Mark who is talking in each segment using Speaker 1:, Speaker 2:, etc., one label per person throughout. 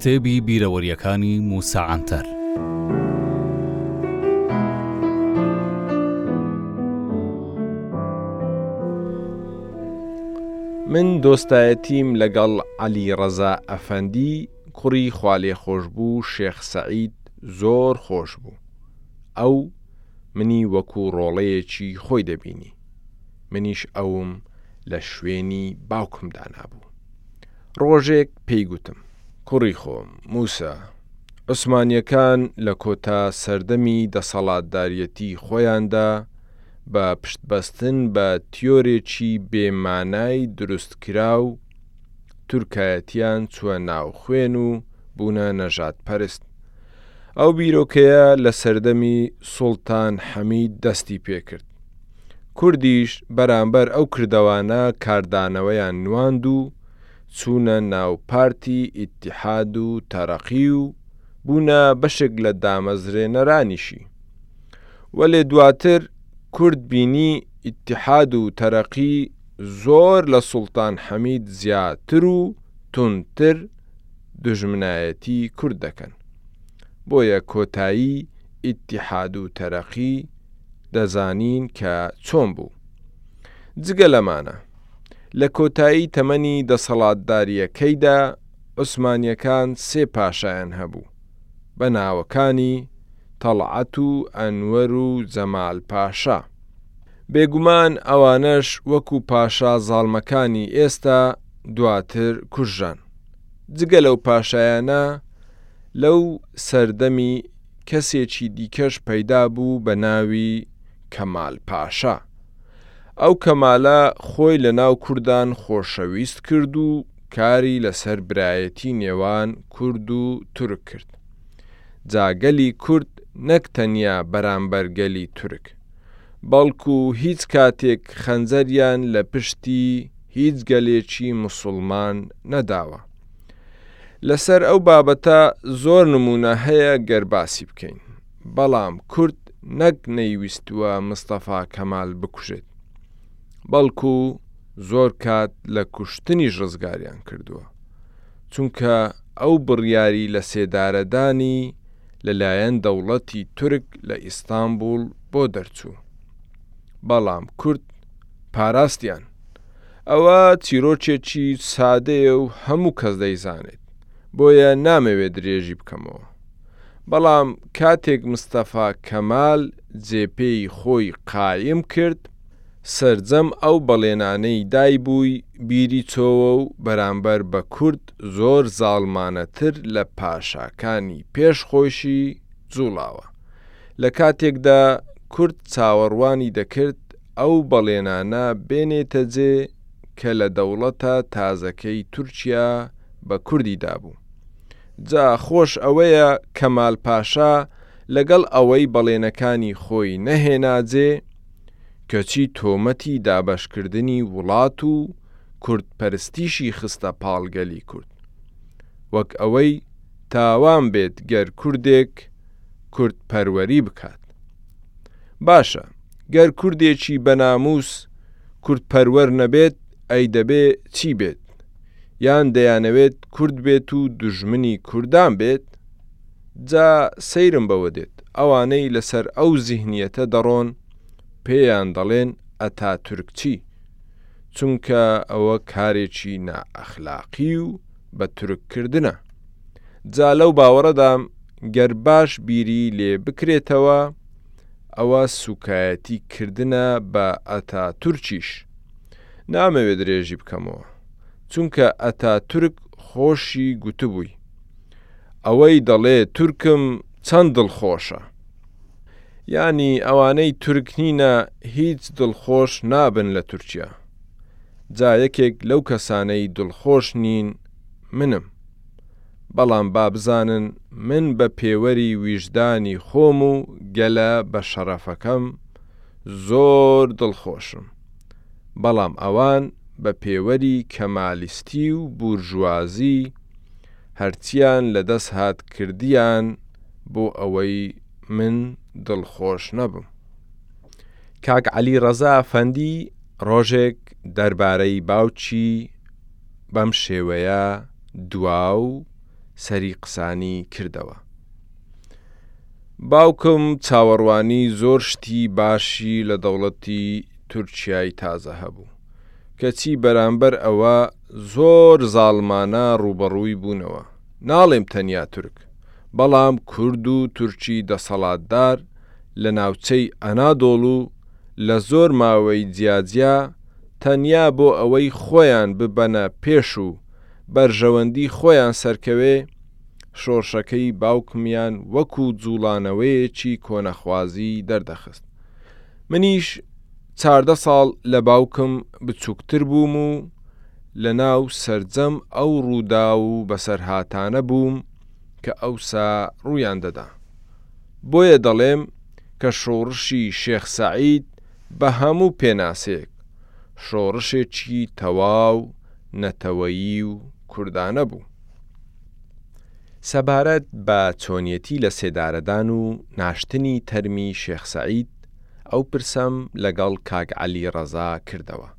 Speaker 1: کتێبی بیرەوەریەکانی موسا عەنتەر
Speaker 2: من دۆستایەتیم لەگەڵ عەلی ڕەزا ئەفەندی کوڕی خوالێ خۆش بوو شێخ سەعید زۆر خۆش بوو ئەو منی وەکوو ڕۆڵەیەکی خۆی دەبینی منیش ئەوم لە شوێنی باوکم دانابوو. ڕۆژێک پێی گوتم. کوڕی خۆم، مووسا، عوسمانییەکان لە کۆتا سەردەمی دەسەڵاتداریەتی خۆیاندا بە پشتبەستن بە تیۆرێکی بێ مانای دروستکراو تورکایەتییان چووە ناو خوێن و بوونە نەژادپەرست، ئەو بیرۆکەیە لە سەردەمی سوڵتان حەمید دەستی پێکرد. کوردیش بەرامبەر ئەو کردەوانە کاردانەوەیان نواند و چوونە ناو پارتی ئیتیحاد و تەرەقی و بوونە بەشێک لە دامەزرێنەرانیشی. وەلێ دواتر کورد بینی ئیتیحاد و تەرەقی زۆر لە سوڵتان حەمید زیاتر و توندتر دوژمنایەتی کورد دەکەن بۆیە کۆتایی ئیتیحاد و تەرەقی دەزانین کە چۆن بوو جگە لەمانە لە کۆتایی تەمەنی دەسەڵاتداریەکەیدا عوسمانیەکان سێ پاشایان هەبوو بە ناوەکانی تەڵعەت و ئەنوەر و جەمال پاشا بێگومان ئەوانەش وەکو پاشا زاڵمەکانی ئێستا دواتر کوژران. جگە لەو پاشایانە لەو سەردەمی کەسێکی دیکەش پەیدا بوو بە ناوی کەمال پاشا ئەو کەمالە خۆی لە ناو کوردان خۆشەویست کرد و کاری لەسەر برایەتی نێوان کورد و تورک کرد جاگەلی کورد نەک تەنیا بەرامبەر گەلی تورک بەڵکو هیچ کاتێک خەنجەریان لە پشتی هیچ گەلێکی مسلمان نەداوە لەسەر ئەو بابەتە زۆر نمونە هەیە گەر باسی بکەین بەڵام کورد نەک نەیویستووە مستەفا کەمال بکوژێت بەڵکو زۆر کات لە کوشتنی ڕزگاریان کردووە چونکە ئەو بڕیاری لە سێدارەدانی لەلایەن دەوڵەتی تورک لە ئیستانبوڵ بۆ دەرچوو بەڵام کورد پاراستیان ئەوە چیرۆکێکی سادەیە و هەموو کەس دەیزانێت بۆیە نامەوێت درێژی بکەمەوە بەڵام کاتێک مستەفا کەمال جێپێی خۆی قایم کرد سەرجەم ئەو بەڵێنانەی دایبووی بیری چۆوە و بەرامبەر بە کورد زۆر زاڵمانەتر لە پاشاکانی پێش خۆیشی جوڵاوە. لە کاتێکدا کورد چاوەڕوانی دەکرد ئەو بەڵێنانە بێنێتە جێ کە لە دەوڵەتە تازەکەی تورکیا بە کوردی دابوو. جا خۆش ئەوەیە کەمال پاشا لەگەڵ ئەوەی بەڵێنەکانی خۆی نەهێنا جێ، کەچی تۆمەتی دابەشکردنی وڵات و کورد پەرستیشی خستە پاڵ گەلی کورد وەک ئەوەی تاوان بێت گەر کوردێک کورد پەروەری بکات باشە گەر کوردێکی بە ناموس کورد پەروەر نەبێت ئەی دەبێ چی بێت یان دەیانەوێت کورد بێت و دوژمنی کوردان بێت جا سەیرم بەوە دێت ئەوانەی لەسەر ئەو زیهنیەتە دەڕۆن پێیان دەڵێن ئەتاتورکچی چونکە ئەوە کارێکی نا ئەخلاقی و بە تورک کردنە جا لەو باوەڕەدام گەر باش بیری لێ بکرێتەوە ئەوە سوکایەتی کردنە بە ئەتاتورکیش نامەوێ درێژی بکەمەوە چونکە ئەتاتورک خۆشی گوتبووی ئەوەی دەڵێ تورکم چەند دڵخۆشە. یانی ئەوانەی تورک نینە هیچ دڵخۆش نابن لە تورکیا جا یەکێک لەو کەسانەی دڵخۆش نین منم بەڵام با بزانن من بە پێوەری ویژدانی خۆم و گەلە بە شەڕەفەکەم زۆر دڵخۆشم بەڵام ئەوان بە پێوەری کەمالیستی و بورژوازی هەرچیان لە دەست هات کردیان بۆ ئەوەی من دڵخۆش نەبم. کاک عەلی ڕەزا ئەفەندی ڕۆژێک دەربارەی باوکی بەم شێوەیە دوا و سەری قسانی کردەوە. باوکم چاوەڕوانی زۆر شتی باشی لە دەوڵەتی تورکیای تازە هەبوو، کەچی بەرامبەر ئەوە زۆر زاڵمانە ڕووبەڕووی بوونەوە، ناڵێم تەنیا تورک، دەمەشق، بەڵام کورد و تورکی دەسەڵاتدار لە ناوچەی ئەنادۆڵو لە زۆر ماوەی جیاجیا تەنیا بۆ ئەوەی خۆیان ببەنە پێش و بەرژەوەندی خۆیان سەرکەوێ شۆرشەکەی باوکمیان وەکو جوڵانەوەیەکی کۆنەخوازی دەردەخست منیش چاردە ساڵ لە باوکم بچوکتر بووم و لەناو سەرجەم ئەو ڕووداو و بەسەرهاتانە بووم کە ئەوسا ڕوویان دەدا. بۆیە دەڵێم کە شۆڕشی شێخ سەعید بە هەموو پێناسەیەک، شۆڕشێکی تەواو نەتەوەیی و کوردانە بوو. سەبارەت بە چۆنیەتی لەسێدارەدان و ناشتنی تەرمی شێخ سەعید، ئەو پرسەم لەگەڵ کاک عەلی ڕەزا کردەوە.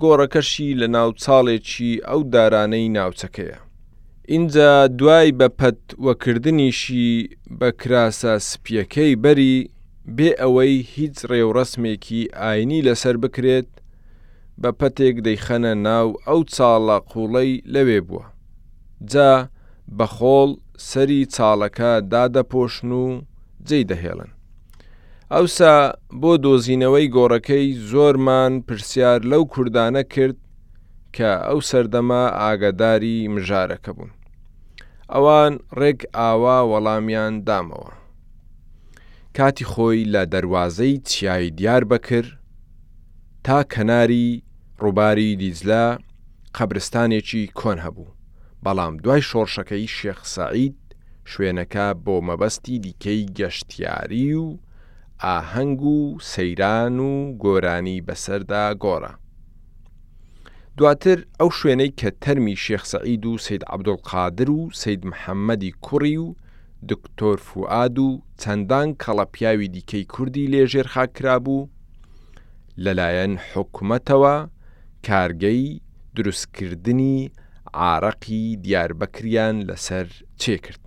Speaker 2: گۆڕەکەشی لە ناو چاڵێکی ئەو دارانەی ناوچەکەیە ئینجا دوای بە پەت وەکردنیشی بە کراسە سپیەکەی بەری بێ ئەوەی هیچ ڕێوڕسمێکی ئاینی لەسەر بکرێت بە پەتێک دەیخەنە ناو ئەو چاڵە قوڵەی لەوێ بووە جا بە خۆڵ سەری چاڵەکە دادەپۆشن و جێی دەهێڵن ئەوسا بۆ دۆزینەوەی گۆڕەکەی زۆرمان پرسیار لەو کوردانە کرد کە ئەو سەردەمە ئاگاداری مژارەکە بوون ئەوان ڕێک ئاوا وەڵامیان دامەوە کاتی خۆی لە دەواازەی چیای دیار بەکر تا کەناری ڕووباری دیجلا قەبرستانێکی کۆن هەبوو، بەڵام دوای شۆڕشەکەی شێخ سەعید شوێنەکە بۆ مەبەستی دیکەی گەشتیاری و ئاهەنگ و سەیران و گۆرانی بەسەردا گۆڕا. دواتر ئەو شوێنەی کە تەرمی شێخ سەعید و سەید عەبدولقادر و سەید محەممەدی کوڕی و دکتۆر فوئاد و چەندان کەڵە پیاوی دیکەی کوردی لێ ژێرخاک کرابوو، لەلایەن حکومەتەوە کارگەی دروستکردنی عارەقی دیاربەکریان لەسەر چێکرد.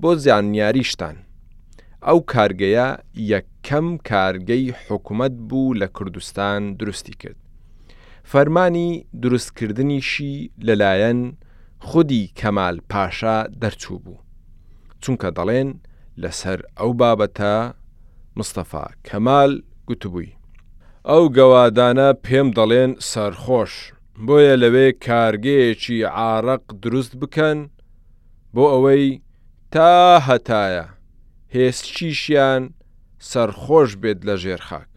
Speaker 2: بۆ زانیاریشتان ئەو کارگەیە یەکەم کارگەی حکومەت بوو لە کوردستان دروستی کرد. فەرمانی دروستکردنیشی لەلایەن خودی کەمال پاشا دەرچووبوو. چونکە دەڵێن لەسەر ئەو بابەتە مستەفا کەمال گوتبووی، ئەو گەوادانە پێم دەڵێن سەرخۆش، بۆیە لەوێ کارگەیەکی عارەق دروست بکەن بۆ ئەوەی تا هەتایە هێسکیشیان سەرخۆش بێت لە ژێر خاک.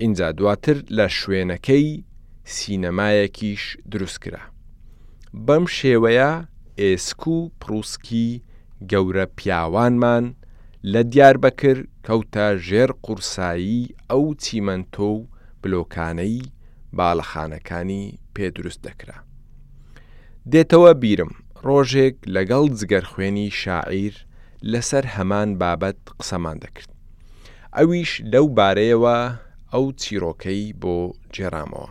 Speaker 2: ئینجا دواتر لە شوێنەکەی سینەمایەکیش دروست کرا بەم شێوەیە ئێسک و پڕوسکی گەورە پیاوانمان لە دیاربەکر کەوتە ژێر قورسایی ئەو چیمەنتۆ و بلۆکانەی باڵەخانەکانی پێ دروست دەکرا دێتەوە بیرم ڕۆژێک لەگەڵ جگەرخوێنی شاعیر لەسەر هەمان بابەت قسەمان دەکرد ئەویش لەو بارەیەوە ئەو چیڕۆکەی بۆ گێڕامەوە.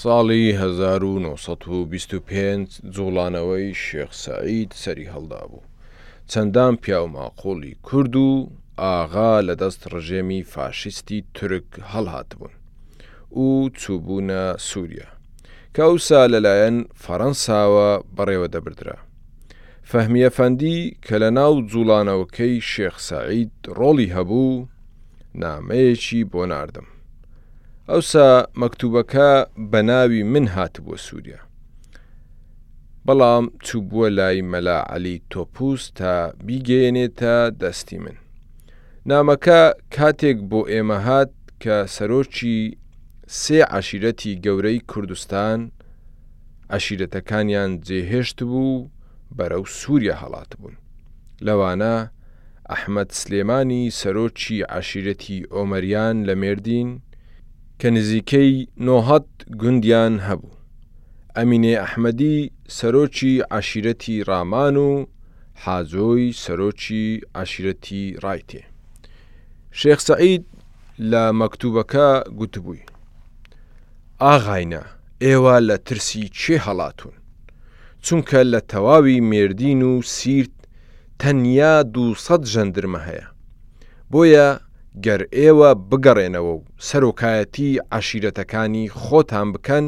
Speaker 2: ساڵی هەزار و نۆ سەد و بیست و پێنج جووڵانەوەی شێخ سەعید سەری هەڵدابوو. چەندان پیاو ماقووڵی کورد و ئاغا لە دەست ڕژێمی فاشیستی تورک هەڵهاتبوون و چووبوونە سووریا، کە ئەوسا لەلایەن فەرەنساوە بەڕێوە دەبردرا. فەهمی ئەفەندی کە لە ناو جووڵانەوەکەی شێخ سەعید ڕۆڵی هەبوو، نامەیەکی بۆ ناردم. ئەوسا مەکتووبەکە بە ناوی من هاتبووە سووریا. بەڵام چووبووە لای مەلا عەلی تۆپووس تا بیگەیەنێتە دەستی من. نامەکە کاتێک بۆ ئێمە هات کە سەرۆکی سێ عەشیرەتی گەورەی کوردستان، عەشیرەتەکانیان جێهێشتبوو و بەرەو سووریا هەڵاتبوون. لەوانە ئەحمەد سلێمانی سەرۆکی عەشیرەتی ئۆمەریان لە مێردین کە نزیکەی نۆ هەت گوندیان هەبوو، ئەمینێ ئەحمەدی سەرۆکی عەشیرەتی ڕامان و حاجۆی سەرۆکی عەشیرەتی ڕایتێ. شێخ سەعید لە مەکتووبەکە گوتبووی، ئاغاینە ئێوە لە ترسی کێ هەڵاتوون؟ چونکە لە تەواوی مێردین و سیرت تەنیا دوو سەد ژەندرمە هەیە. بۆیە گەر ئێوە بگەڕێنەوە و سەرۆکایەتیی عەشیرەتەکانی خۆتان بکەن،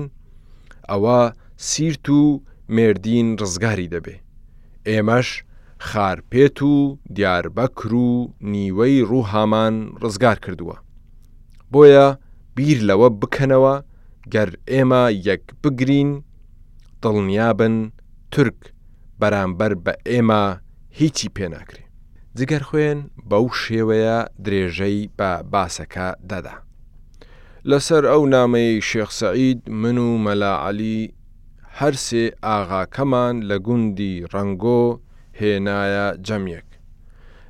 Speaker 2: ئەوە سیرت و مێردین ڕزگاری دەبێ. ئێمەش خارپێت و دیاربەکر و نیوەی ڕووهامان ڕزگار کردووە. بۆیە. بیر لەوە بکەنەوە گەر ئێمە یەکبگرین دڵنیابن تورک بەرامبەر بە ئێمە هیچی پێ ناکرێ. جگەرخوێن بەو شێوەیە درێژەی بە باسەکە دەدا. لەسەر ئەو نامەیەی شێخ سەعید من و مەلا عەلی هەر سێ ئاغاکەمان لە گوندی ڕەنگۆ هێنایە جەمیەک.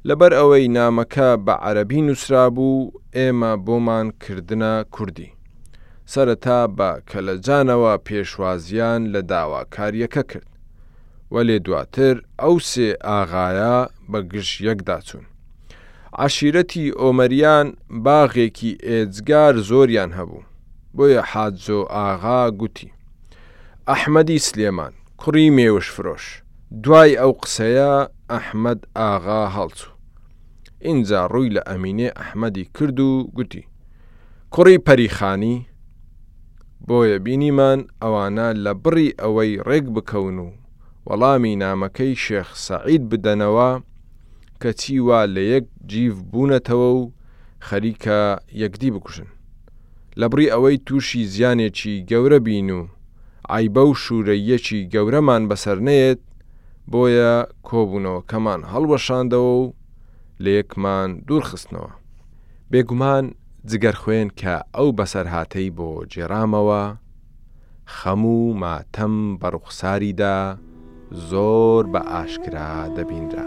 Speaker 2: لەبەر ئەوەی نامەکە بە عەرەبی نووسرابوو ئێمە بۆمان کردنە کوردی. سەرەتا بە کەلەجانەوە پێشوازییان لە داواکارییەکە کرد. وەلێ دواتر ئەو سێ ئاغایە بە گژ یەکدا چوون. عەشیرەتی ئۆمەریان باغێکی ئێجگار زۆریان هەبوو. بۆیە حاجۆ ئاغا گوتی، ئەحمەدی سلێمان! کوڕی مێوش فرۆش. دوای ئەو قسەیە ئەحمەد ئاغا هەڵچوو. ئینجا ڕووی لە ئەمینێ ئەحمەدی کرد و گوتی، کوڕی پەریخانی؟ بۆیە بینیمان ئەوانە لە بڕی ئەوەی ڕێک بکەون و وەڵامی نامەکەی شێخ سەعید بدەنەوە، کەچی وا لە یەک جیڤ بوونەتەوە و خەریکە یەکدی بکوژن. لەبڕی ئەوەی تووشی زیانێکی گەورە بین و عەیبە و شوورەییەکی گەورەمان بەسەر نەیەت، بۆیە کۆبوونەوەکەمان هەڵوەشاندەوە و لێکمان دوورخستنەوە. بێگومان جگەرخوێن کە ئەو بەسەرهاتەی بۆ گێڕامەوە، خەم و ماتەم بە ڕوخساریدا زۆر بە ئاشکرا دەبینرا.